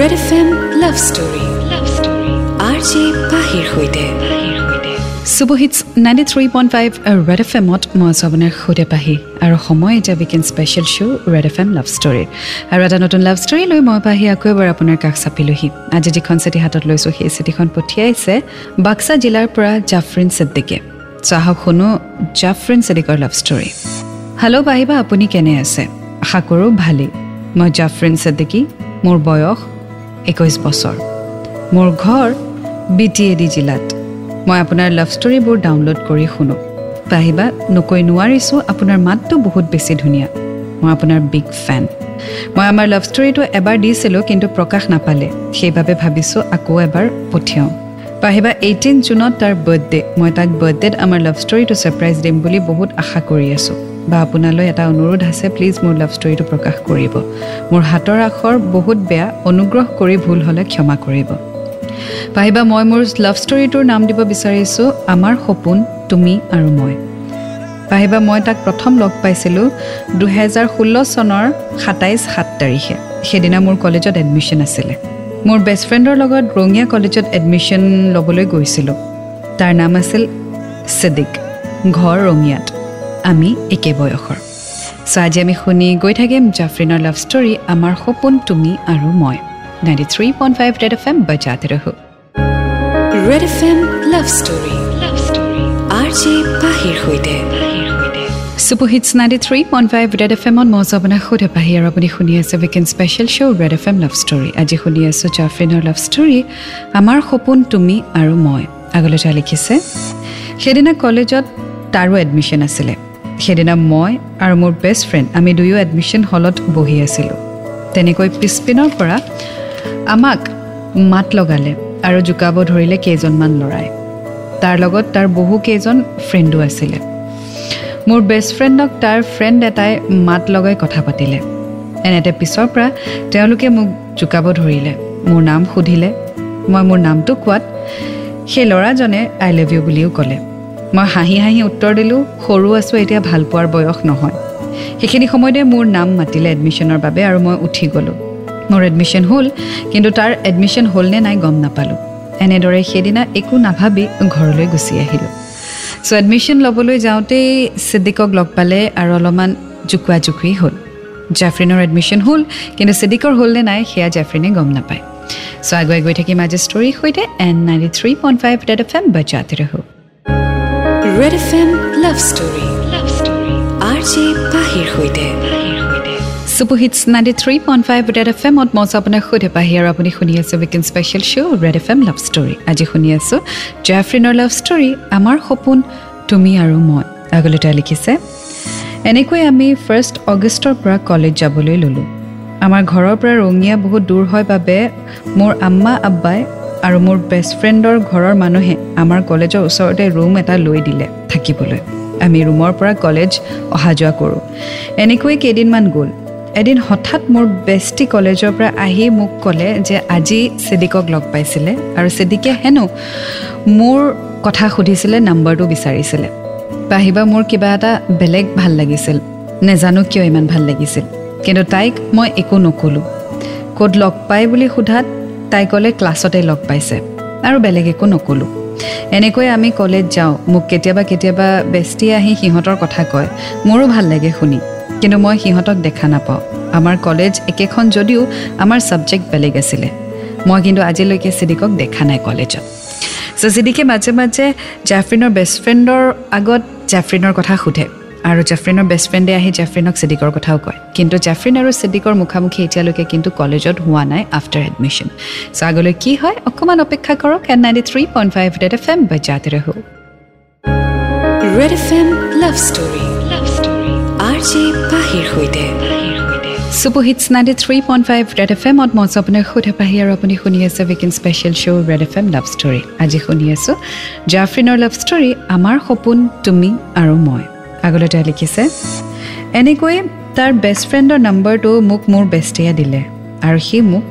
Red F M love story love story R J পাহিৰ সৈতে superhits ninety three point five red F এমত মই আছোঁ আপোনাৰ সৈতে পাহি আৰু সময় এতিয়া weekend special show' red F M love ষ্টৰীৰ আৰু এটা নতুন লাভ ষ্টৰী লৈ মই পাহি আকৌ এবাৰ আপোনাৰ কাষ চাপিলোহি। আজি যিখন চিঠি হাতত লৈছোঁ সেই চিঠিখন পঠিয়াইছে বাক্সা জিলাৰ পৰা জাফৰিন ছিদ্দিকে চাহক শুনো জাফৰিন ছিদ্দিকৰ লাভ ষ্টৰী হেল্ল' পাহিবা আপুনি কেনে আছে? আশা কৰোঁ ভালেই। মই জাফৰিন ছিদ্দিকী মোৰ বয়স একৈছ বছৰ। মোৰ ঘৰ বি টি এ ডি জিলাত। মই আপোনাৰ লাভ ষ্টৰীবোৰ ডাউনলোড কৰি শুনো। পাহিবা নকৈ নোৱাৰিছোঁ আপোনাৰ মাতটো বহুত বেছি ধুনীয়া। মই আপোনাৰ বিগ ফেন মই আমাৰ লাভ ষ্টৰীটো এবাৰ দিছিলোঁ কিন্তু প্ৰকাশ নাপালে। সেইবাবে ভাবিছোঁ আকৌ এবাৰ পঠিয়াওঁ। পাহিবা এইটিন জুনত তাৰ বাৰ্থডে মই তাক বাৰ্থডেত আমাৰ লাভ ষ্টৰীটো ছাৰপ্ৰাইজ দিম বুলি বহুত আশা কৰি আছোঁ। বা আপোনালৈ এটা অনুৰোধ আছে প্লিজ মোৰ লাভ ষ্টৰীটো প্ৰকাশ কৰিব। মোৰ হাতৰ আখৰ বহুত বেয়া অনুগ্ৰহ কৰি ভুল হ'লে ক্ষমা কৰিব। পাহিবা মই মোৰ লাভ ষ্টৰীটোৰ নাম দিব বিচাৰিছোঁ আমাৰ সপোন তুমি আৰু মই। পাহিবা মই তাক প্ৰথম লগ পাইছিলোঁ দুহেজাৰ ষোল্ল চনৰ সাতাইছ সাত তাৰিখে। সেইদিনা মোৰ কলেজত এডমিশ্যন আছিলে। মোৰ বেষ্ট ফ্ৰেণ্ডৰ লগত ৰঙীয়া কলেজত এডমিশ্যন ল'বলৈ গৈছিলোঁ। তাৰ নাম আছিল ছিদ্দিক ঘৰ ৰঙিয়াত। আমি একে বয়সৰ। চ' আজি আমি শুনি গৈ থাকিম জাফৰিনৰ লাভ ষ্টৰী আমাৰ সপোন তুমি আৰু মই। Ninety three point five red F M বজাতে ৰহো। Red F M love story love story R J পাহিৰ সৈতে। Superhits ninety three point five red F এমত মই আপোনাক সোধে পাহি আৰু আপুনি শুনি আছে weekend special show' red F M love story আজি শুনি আছোঁ জাফৰিনৰ লাভ ষ্টৰী আমাৰ সপোন তুমি আৰু মই। আগলৈ যা লিখিছে সেইদিনা কলেজত তাৰো এডমিশ্যন আছিলে। সেইদিনা মই আৰু মোৰ বেষ্ট ফ্ৰেণ্ড আমি দুয়ো এডমিশ্যন হলত বহি আছিলোঁ। তেনেকৈ পিছপিনৰ পৰা আমাক মাত লগালে আৰু জোকাব ধৰিলে কেইজনমান ল'ৰাই। তাৰ লগত তাৰ বহু কেইজন ফ্ৰেণ্ডো আছিলে। মোৰ বেষ্ট ফ্ৰেণ্ডক তাৰ ফ্ৰেণ্ড এটাই মাত লগাই কথা পাতিলে। এনেতে পিছৰ পৰা তেওঁলোকে মোক জোকাব ধৰিলে। মোৰ নাম সুধিলে। মই মোৰ নামটো কোৱাত সেই ল'ৰাজনে আই লাভ ইউ বুলিও ক'লে। মই হাঁহি হাঁহি উত্তৰ দিলোঁ সৰু আছোঁ এতিয়া ভাল পোৱাৰ বয়স নহয়। সেইখিনি সময়তে মোৰ নাম মাতিলে এডমিশ্যনৰ বাবে আৰু মই উঠি গ'লোঁ। মোৰ এডমিশ্যন হ'ল কিন্তু তাৰ এডমিশ্যন হ'ল নে নাই গম নাপালোঁ। এনেদৰে সেইদিনা একো নাভাবি ঘৰলৈ গুচি আহিলোঁ। চ' এডমিশ্যন ল'বলৈ যাওঁতেই ছিদ্দিকক লগ পালে আৰু অলপমান জোকোৱা জোকুৱি হ'ল। জাফৰিনৰ এডমিশ্যন হ'ল কিন্তু ছিদ্দিকৰ হ'ল নে নাই সেয়া জাফৰিনে গম নাপায়। চ' আগুৱাই গৈ থাকিম আজি ষ্টৰীৰ সৈতে and ninety three point five red F M বজাতে ৰহো। Red F M love story love story R J পাহিৰ সৈতে superhits ninety three point five red F এমত মই আপোনাক সোধে পাহি আৰু আপুনি শুনি আছে weekend special show' red F M love story আজি শুনি আছোঁ জেফৰিনৰ লাভ ষ্টৰী আমাৰ সপোন তুমি আৰু মই। আগলৈ তেওঁ লিখিছে এনেকৈ আমি ফাৰ্ষ্ট অগষ্টৰ পৰা কলেজ যাবলৈ ল'লোঁ। আমাৰ ঘৰৰ পৰা ৰঙীয়া বহুত দূৰ হয় বাবে মোৰ আম্মা আব্বাই আৰু মোৰ বেষ্ট ফ্ৰেণ্ডৰ ঘৰৰ মানুহে আমাৰ কলেজৰ ওচৰতে ৰুম এটা লৈ দিলে থাকিবলৈ। আমি ৰুমৰ পৰা কলেজ অহা যোৱা কৰোঁ। এনেকৈ কেইদিনমান গ'ল। এদিন হঠাৎ মোৰ বেষ্টি কলেজৰ পৰা আহি মোক ক'লে যে আজি ছিদ্দিকক লগ পাইছিলে আৰু ছিদ্দিকে হেনো মোৰ কথা সুধিছিলে নাম্বাৰটো বিচাৰিছিলে। পাহিবা মোৰ কিবা এটা বেলেগ ভাল লাগিছিল। নেজানো কিয় ইমান ভাল লাগিছিল। কিন্তু তাইক মই একো নক'লোঁ। ক'ত লগ পাই বুলি সোধাত তাই ক'লে ক্লাছতে লগ পাইছে। আৰু বেলেগ একো নক'লোঁ। এনেকৈ আমি কলেজ যাওঁ। মোক কেতিয়াবা কেতিয়াবা বেষ্টি আহি সিহঁতৰ কথা কয়। মোৰো ভাল লাগে শুনি। কিন্তু মই সিহঁতক দেখা নাপাওঁ। আমাৰ কলেজ একেখন যদিও আমাৰ ছাবজেক্ট বেলেগ আছিলে। মই কিন্তু আজিলৈকে ছিদিকক দেখা নাই কলেজত। চ' ছিদিকে মাজে মাজে জাফৰিনৰ বেষ্ট ফ্ৰেণ্ডৰ আগত জাফৰিনৰ কথা সোধে। আৰু জাফৰিনৰ বেষ্ট ফ্ৰেণ্ডে আহি জাফৰিনক ছিদিকৰ কথাও কয়। কিন্তু জাফৰিন আৰু ছিদিকৰ মুখামুখি এতিয়ালৈকে কিন্তু কলেজত হোৱা নাই আফটাৰ এডমিশ্যন চ' আগলৈ কি হয় অকণমান অপেক্ষা কৰক and ninety three point five red F M বজাতে ৰহো। Red F M love story love story R J পাহিৰ সৈতে। Superhits ninety three point five red F এমত মই আছোঁ আপোনাৰ সোধে পাহি আৰু আপুনি শুনি আছে weekend special show' red F M love story আজি শুনি আছোঁ জাফৰিনৰ লাভ ষ্টৰী আমাৰ সপোন তুমি আৰু মই। আগলৈ তেওঁ লিখিছে এনেকৈ তাৰ বেষ্ট ফ্ৰেণ্ডৰ নম্বৰটো মোক মোৰ বেষ্টিয়ে দিলে আৰু সি মোক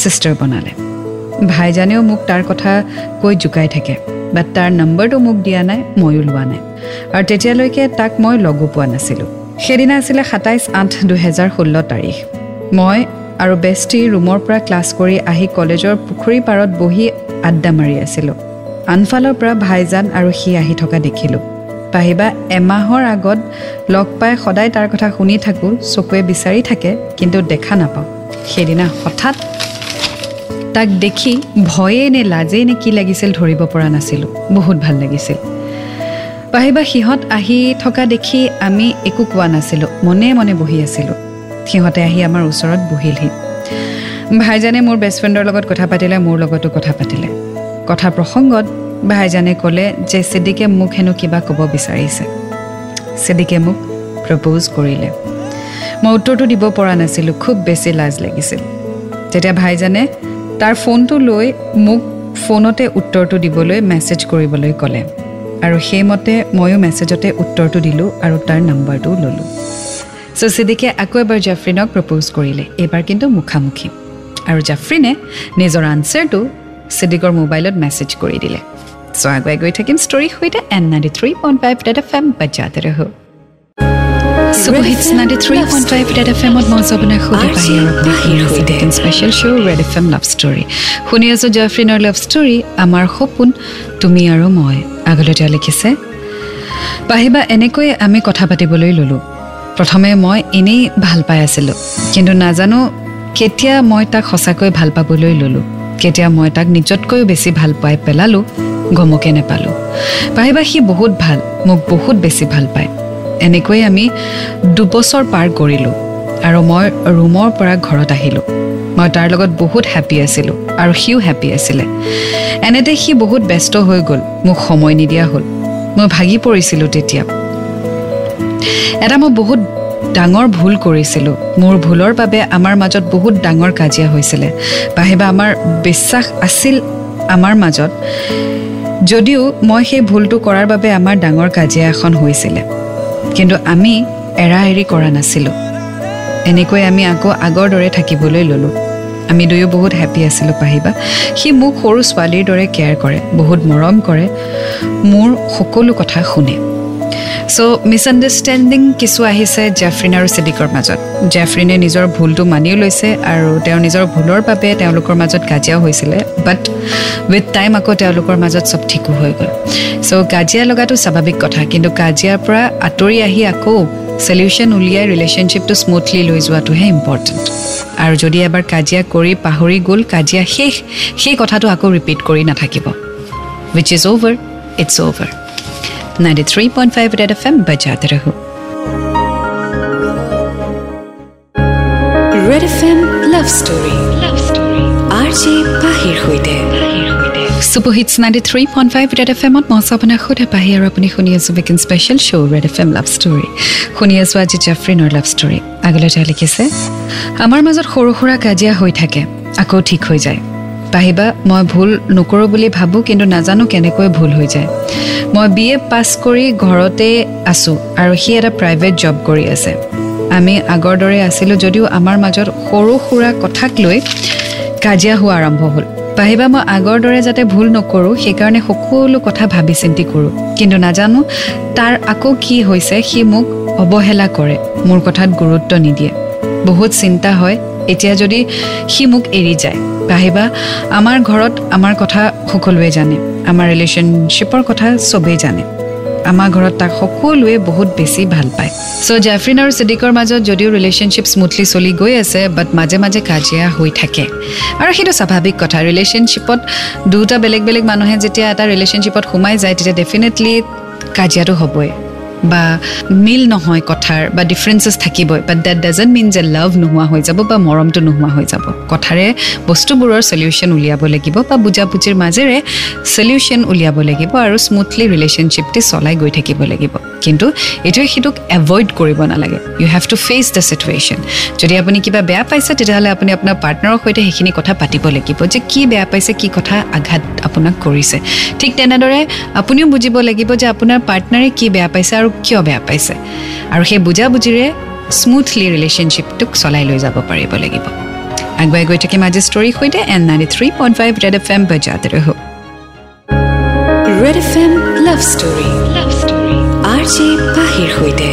ছিষ্টাৰ বনালে। ভাইজানেও মোক তাৰ কথা কৈ জোকাই থাকে বাট তাৰ নম্বৰটো মোক দিয়া নাই ময়ো লোৱা নাই। আৰু তেতিয়ালৈকে তাক মই লগো পোৱা নাছিলোঁ। সেইদিনা আছিলে সাতাইছ আঠ দুহেজাৰ ষোল্ল তাৰিখ। মই আৰু বেষ্টি ৰুমৰ পৰা ক্লাছ কৰি আহি কলেজৰ পুখুৰী পাৰত বহি আড্ডা মাৰি আছিলোঁ। আনফালৰ পৰা ভাইজান আৰু সি আহি থকা দেখিলোঁ। পাহিবা এমাহৰ আগত লগ পাই সদায় তাৰ কথা শুনি থাকোঁ চকুৱে বিচাৰি থাকে কিন্তু দেখা নাপাওঁ। সেইদিনা হঠাৎ তাক দেখি ভয়ে নে লাজেই নে কি লাগিছিল ধৰিব পৰা নাছিলোঁ। বহুত ভাল লাগিছিল। পাহিবা সিহঁত আহি থকা দেখি আমি একো কোৱা নাছিলোঁ মনে মনে বহি আছিলোঁ। সিহঁতে আহি আমাৰ ওচৰত বহিলহি। ভাইজানে মোৰ বেষ্ট ফ্ৰেণ্ডৰ লগত কথা পাতিলে মোৰ লগতো কথা পাতিলে। কথা প্ৰসংগত ভাইজানে ক'লে যে চিডিকে মোক হেনো কিবা ক'ব বিচাৰিছে। চিডিকে মোক প্ৰপ'জ কৰিলে। মই উত্তৰটো দিব পৰা নাছিলোঁ খুব বেছি লাজ লাগিছিল। তেতিয়া ভাইজানে তাৰ ফোনটো লৈ মোক ফোনতে উত্তৰটো দিবলৈ মেছেজ কৰিবলৈ ক'লে। আৰু সেইমতে ময়ো মেছেজতে উত্তৰটো দিলোঁ আৰু তাৰ নাম্বাৰটোও ল'লোঁ। চ' চিডিকে আকৌ এবাৰ জাফ্ৰিনক প্ৰপ'জ কৰিলে এইবাৰ কিন্তু মুখামুখি। আৰু জাফ্ৰিনে নিজৰ আনচাৰটো চিডিকৰ মোবাইলত মেছেজ কৰি দিলে। চ' আগুৱাই গৈ থাকিম ষ্টৰীৰ সৈতে and ninety three point five red F M বাজাতে ৰহ শুনি আছোঁ জয়ফ্ৰিনৰ লাভ ষ্টৰী আমাৰ সপোন তুমি আৰু মই আগলৈ তেওঁ লিখিছে পাহিবা এনেকৈ আমি কথা পাতিবলৈ ল'লোঁ প্ৰথমে মই এনেই ভাল পাই আছিলোঁ কিন্তু নাজানো কেতিয়া মই তাক সঁচাকৈ ভাল পাবলৈ ল'লোঁ কেতিয়া মই তাক নিজতকৈও বেছি ভাল পাই পেলালোঁ গমকে নেপালোঁ। পাহিবা সি বহুত ভাল মোক বহুত বেছি ভাল পায়। এনেকৈ আমি দুবছৰ পাৰ কৰিলোঁ আৰু মই ৰুমৰ পৰা ঘৰত আহিলোঁ। মই তাৰ লগত বহুত হেপ্পী আছিলোঁ আৰু সিও হেপ্পী আছিলে। এনেতে সি বহুত ব্যস্ত হৈ গ'ল মোক সময় নিদিয়া হ'ল। মই ভাগি পৰিছিলোঁ তেতিয়া। এটা মই বহুত ডাঙৰ ভুল কৰিছিলোঁ। মোৰ ভুলৰ বাবে আমাৰ মাজত বহুত ডাঙৰ কাজিয়া হৈছিলে। পাহিবা আমাৰ বিশ্বাস আছিল আমাৰ মাজত। যদিও মই সেই ভুলটো কৰাৰ বাবে আমাৰ ডাঙৰ কাজিয়া এখন হৈছিলে। কিন্তু আমি এৰা এৰি কৰা নাছিলোঁ। এনেকৈ আমি আকৌ আগৰ দৰে থাকিবলৈ ল'লোঁ। আমি দুয়ো বহুত হেপ্পী আছিলোঁ পাহিবা। সি মোক সৰু ছোৱালীৰ দৰে কেয়াৰ কৰে বহুত মৰম কৰে। মোৰ সকলো কথা শুনে। চ' মিছআণ্ডাৰষ্টেণ্ডিং কিছু আহিছে জেফ্ৰিন আৰু চিডিকৰ মাজত। জেফ্ৰিনে নিজৰ ভুলটো মানিও লৈছে আৰু তেওঁৰ নিজৰ ভুলৰ বাবে তেওঁলোকৰ মাজত কাজিয়াও হৈছিলে বাট উইথ টাইম আকৌ তেওঁলোকৰ মাজত চব ঠিকো হৈ গ'ল। চ' কাজিয়া লগাটো স্বাভাৱিক কথা কিন্তু কাজিয়াৰ পৰা আঁতৰি আহি আকৌ চলিউশ্যন উলিয়াই ৰিলেশ্যনশ্বিপটো স্মুথলি লৈ যোৱাটোহে ইম্পৰ্টেণ্ট আৰু যদি এবাৰ কাজিয়া কৰি পাহৰি গ'ল কাজিয়া শেষ সেই কথাটো আকৌ ৰিপিট কৰি নাথাকিব। Which is over it's over 93.5 red FM बजाते रहो Red FM love story love story RJ बाहिर होइते super hits ninety three point five Red F এমত মই আপোনাক সোধে পাহি আৰু আপুনি শুনি আছোঁ weekend special show' Red F M love story শুনি আছোঁ আজি জেফ্ৰিনৰ লাভ ষ্টৰী আগলৈ তেওঁ লিখিছে আমাৰ মাজত সৰু সুৰা কাজিয়া হৈ থাকে আকৌ ঠিক হৈ যায় পাহিবা মই ভুল নকৰোঁ বুলি ভাবোঁ কিন্তু নাজানো কেনেকৈ ভুল হৈ যায়। মই বি এ পাছ কৰি ঘৰতে আছোঁ আৰু সি এটা প্ৰাইভেট জব কৰি আছে। আমি আগৰ দৰে আছিলোঁ যদিও আমাৰ মাজত সৰু সুৰা কথাক লৈ কাজিয়া হোৱা আৰম্ভ হ'ল। পাহিবা মই আগৰ দৰে যাতে ভুল নকৰোঁ সেইকাৰণে সকলো কথা ভাবি চিন্তি কৰোঁ। কিন্তু নাজানো তাৰ আকৌ কি হৈছে সি মোক অৱহেলা কৰে মোৰ কথাত গুৰুত্ব নিদিয়ে। বহুত চিন্তা হয় এতিয়া যদি সি মোক এৰি যায়। পাহিবা আমাৰ ঘৰত আমাৰ কথা সকলোৱে জানে। আমাৰ ৰিলেশ্যনশ্বিপৰ কথা চবেই জানে। আমাৰ ঘৰত তাক সকলোৱে বহুত বেছি ভাল পায়। চ' জেফ্ৰিন আৰু চিডিকৰ মাজত যদিও ৰিলেশ্যনশ্বিপ স্মুথলি চলি গৈ আছে বাট মাজে মাজে কাজিয়া হৈ থাকে। আৰু সেইটো স্বাভাৱিক কথা। ৰিলেশ্যনশ্বিপত দুটা বেলেগ বেলেগ মানুহে যেতিয়া এটা ৰিলেশ্যনশ্বিপত সোমাই যায় তেতিয়া ডেফিনেটলি কাজিয়াটো হ'বই। বা মিল নহয় কথাৰ বা ডিফাৰেঞ্চেছ থাকিবই বাট ডেট ডাজেণ্ট মিন যে লাভ নোহোৱা হৈ যাব বা মৰমটো নোহোৱা হৈ যাব। কথাৰে বস্তুবোৰৰ চলিউশ্যন উলিয়াব লাগিব বা বুজাবুজিৰ মাজেৰে চলিউশ্যন উলিয়াব লাগিব আৰু স্মুথলি ৰিলেশ্যনশ্বিপটি চলাই গৈ থাকিব লাগিব। কিন্তু এইটোৱে সিটোক এভইড কৰিব নালাগে। You have to face the situation যদি আপুনি কিবা বেয়া পাইছে তেতিয়াহ'লে আপুনি আপোনাৰ পাৰ্টনাৰৰ সৈতে সেইখিনি কথা পাতিব লাগিব যে কি বেয়া পাইছে কি কথা আঘাত আপোনাক কৰিছে। ঠিক তেনেদৰে আপুনিও বুজিব লাগিব যে আপোনাৰ পাৰ্টনাৰে কি বেয়া পাইছে আৰু কিয় বেয়া পাইছে? আৰু সেই বুজাবুজিৰে স্মুথলি ৰিলেশ্যনশ্বিপটোক চলাই লৈ যাব পাৰিব লাগিব। আগুৱাই গৈ থাকিম আজি ষ্টৰীৰ সৈতে and ninety three point five red F M বজাতে ৰহ। Red F M love story love story R J পাহিৰ সৈতে।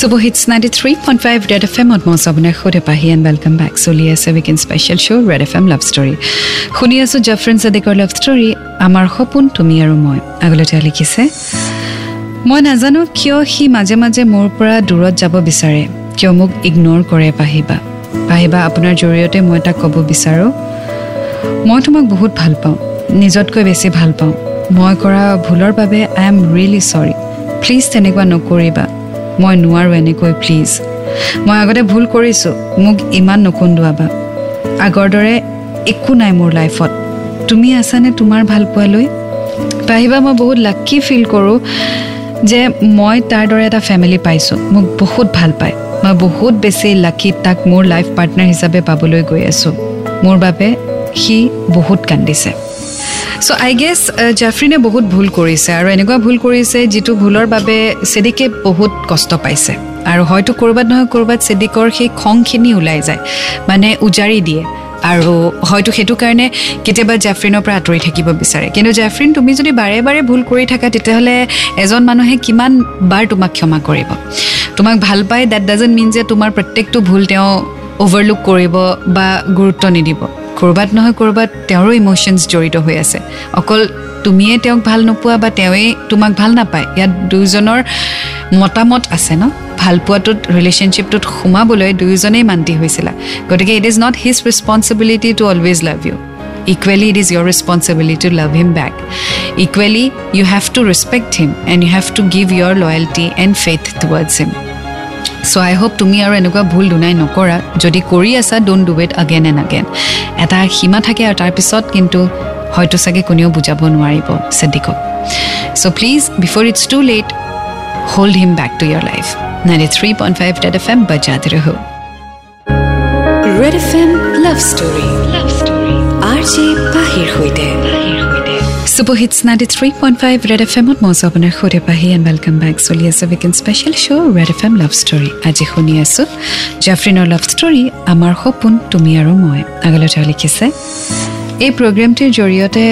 Superhits 93.5 Red FM ত মই আপোনাৰ সৈতে পাহি এণ্ড ৱেলকাম বেক চলি আছে weekend special show' red F M love story শুনি আছোঁ জাফৰিন চাদিকৰ লাভ ষ্টৰী আমাৰ সপোন তুমি আৰু মই। আগলৈ তেওঁ লিখিছে মই নাজানো কিয় সি মাজে মাজে মোৰ পৰা দূৰত যাব বিচাৰে। কিয় মোক ইগন'ৰ কৰে পাহিবা? পাহিবা আপোনাৰ জৰিয়তে মই তাক ক'ব বিচাৰোঁ। মই তোমাক বহুত ভাল পাওঁ। নিজতকৈ বেছি ভাল পাওঁ। মই কৰা ভুলৰ বাবে I am really sorry please তেনেকুৱা নকৰিবা। মই নোৱাৰোঁ এনেকৈ প্লিজ মই আগতে ভুল কৰিছোঁ। মোক ইমান নকন্দুৱাবা। আগৰ দৰে একো নাই মোৰ লাইফত। তুমি আছানে তোমাৰ ভাল পোৱালৈ পাহিবা মই বহুত লাকি ফিল কৰোঁ। যে মই তাৰ দৰে এটা ফেমিলি পাইছোঁ মোক বহুত ভাল পায়। মই বহুত বেছি লাকি তাক মোৰ লাইফ পাৰ্টনাৰ হিচাপে পাবলৈ গৈ আছোঁ। মোৰ বাবে সি বহুত কান্দিছে। চ' আই গেছ জাফ্ৰিনে বহুত ভুল কৰিছে আৰু এনেকুৱা ভুল কৰিছে যিটো ভুলৰ বাবে চেদিকে বহুত কষ্ট পাইছে। আৰু হয়তো ক'ৰবাত নহয় ক'ৰবাত চেদিকৰ সেই খংখিনি ওলাই যায়। মানে উজাৰি দিয়ে। আৰু হয়তো সেইটো কাৰণে কেতিয়াবা জাফ্ৰিনৰ পৰা আঁতৰি থাকিব বিচাৰে। কিন্তু জাফ্ৰিন তুমি যদি বাৰে বাৰে ভুল কৰি থাকা তেতিয়াহ'লে এজন মানুহে কিমান বাৰ তোমাক ক্ষমা কৰিব? তোমাক ভাল পায় ডেট ডাজেণ্ট মিন যে তোমাৰ প্ৰত্যেকটো ভুল তেওঁ অভাৰলুক কৰিব বা গুৰুত্ব নিদিব। ক'ৰবাত নহয় ক'ৰবাত তেওঁৰো ইম'শ্যনছ জড়িত হৈ আছে। অকল তুমিয়ে তেওঁক ভাল নোপোৱা বা তেওঁৱেই তোমাক ভাল নাপায় ইয়াত দুয়োজনৰ মতামত আছে ন? ভাল পোৱাটোত ৰিলেশ্যনশ্বিপটোত সোমাবলৈ দুয়োজনেই মান্তি হৈছিলা। গতিকে it is not his responsibility to always love you equally it is your responsibility to love him back equally you have to respect him and you have to give your loyalty and faith towards him so' I hope তুমি আৰু এনেকুৱা ভুল দুনাই নকৰা। যদি কৰি আছা don't do it again and again এটা সীমা থাকে আৰু তাৰপিছত কিন্তু হয়তো চাগে কোনেও বুজাব নোৱাৰিব চেদিকক so' please before it's too late hold him back to your life ninety three point five red F M বজাত ৰহো red F M love story love story R J পাহিৰ সৈতে superhits ninety three point five red F এমত মই আপোনাৰ সৈতে পাহি and welcome back চলি আছে weekend special show' red F M love story আজি শুনি আছোঁ জাফ্ৰিনৰ লাভ ষ্টৰী আমাৰ সপোন তুমি আৰু মই। আগলৈ তেওঁ লিখিছে এই প্ৰগ্ৰেমটিৰ জৰিয়তে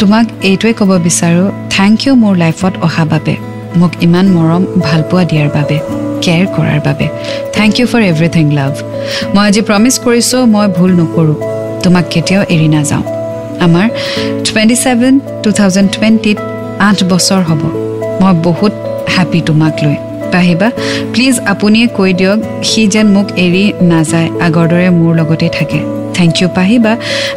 তোমাক এইটোৱে ক'ব বিচাৰোঁ থেংক ইউ মোৰ লাইফত অহা বাবে। মোক ইমান মৰম ভালপোৱা দিয়াৰ বাবে। কেয়াৰ কৰাৰ বাবে। Thank you for everything love মই আজি প্ৰমিছ কৰিছোঁ মই ভুল নকৰোঁ। তোমাক কেতিয়াও এৰি নাযাওঁ। আমাৰ টুৱেণ্টি ছেভেন টু থাউজেণ্ড টুৱেণ্টিত আঠ বছৰ হ'ব। মই বহুত হেপী তোমাক লৈ। পাহিবা প্লিজ আপুনিয়ে কৈ দিয়ক সি যেন মোক এৰি নাযায় আগৰ দৰে মোৰ লগতে থাকে। থেংক ইউ পাহিবা।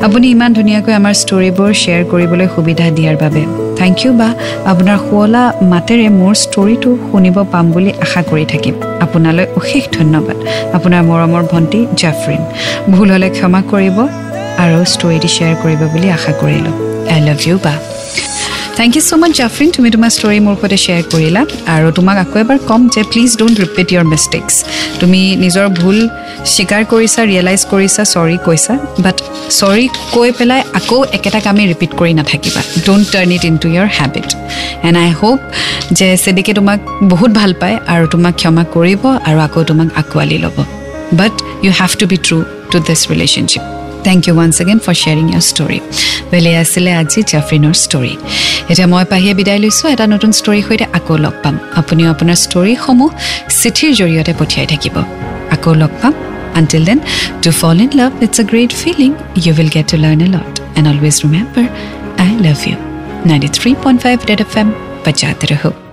আপুনি ইমান ধুনীয়াকৈ আমাৰ ষ্টৰিবোৰ শ্বেয়াৰ কৰিবলৈ সুবিধা দিয়াৰ বাবে। থেংক ইউ বা আপোনাৰ শুৱলা মাতেৰে মোৰ ষ্টৰিটো শুনিব পাম বুলি আশা কৰি থাকিম। আপোনালৈ অশেষ ধন্যবাদ। আপোনাৰ মৰমৰ ভণ্টি জাফৰিন। ভুল হ'লে ক্ষমা কৰিব। আৰু ষ্টৰিটো শ্বেয়াৰ কৰিব বুলি আশা কৰিলোঁ। আই লাভ ইউ বা thank you so' much Jafreen তুমি তোমাৰ ষ্টৰি মোৰ সৈতে শ্বেয়াৰ কৰিলা আৰু তোমাক আকৌ এবাৰ ক'ম যে please don't repeat your mistakes তুমি নিজৰ ভুল স্বীকাৰ কৰিছা ৰিয়েলাইজ কৰিছা চৰি কৈছা বাট চৰি কৈ পেলাই আকৌ একেটা কামেই ৰিপিট কৰি নাথাকিবা। Don't turn it into your habit and I hope যে চেদিকে তোমাক বহুত ভাল পায় আৰু তোমাক ক্ষমা কৰিব আৰু আকৌ তোমাক আঁকোৱালি ল'ব। But you have to be true to this relationship thank you once again for sharing your story বেলেগ আছিলে আজি জাফৰিনৰ ষ্টৰি এতিয়া মই পাহিয়ে বিদায় লৈছোঁ এটা নতুন ষ্টৰীৰ সৈতে আকৌ লগ পাম আপুনিও আপোনাৰ ষ্টৰিসমূহ চিঠিৰ জৰিয়তে পঠিয়াই থাকিব আকৌ লগ পাম until then to fall in love it's a great feeling you will get to learn a lot and always remember I love you ninety three point five red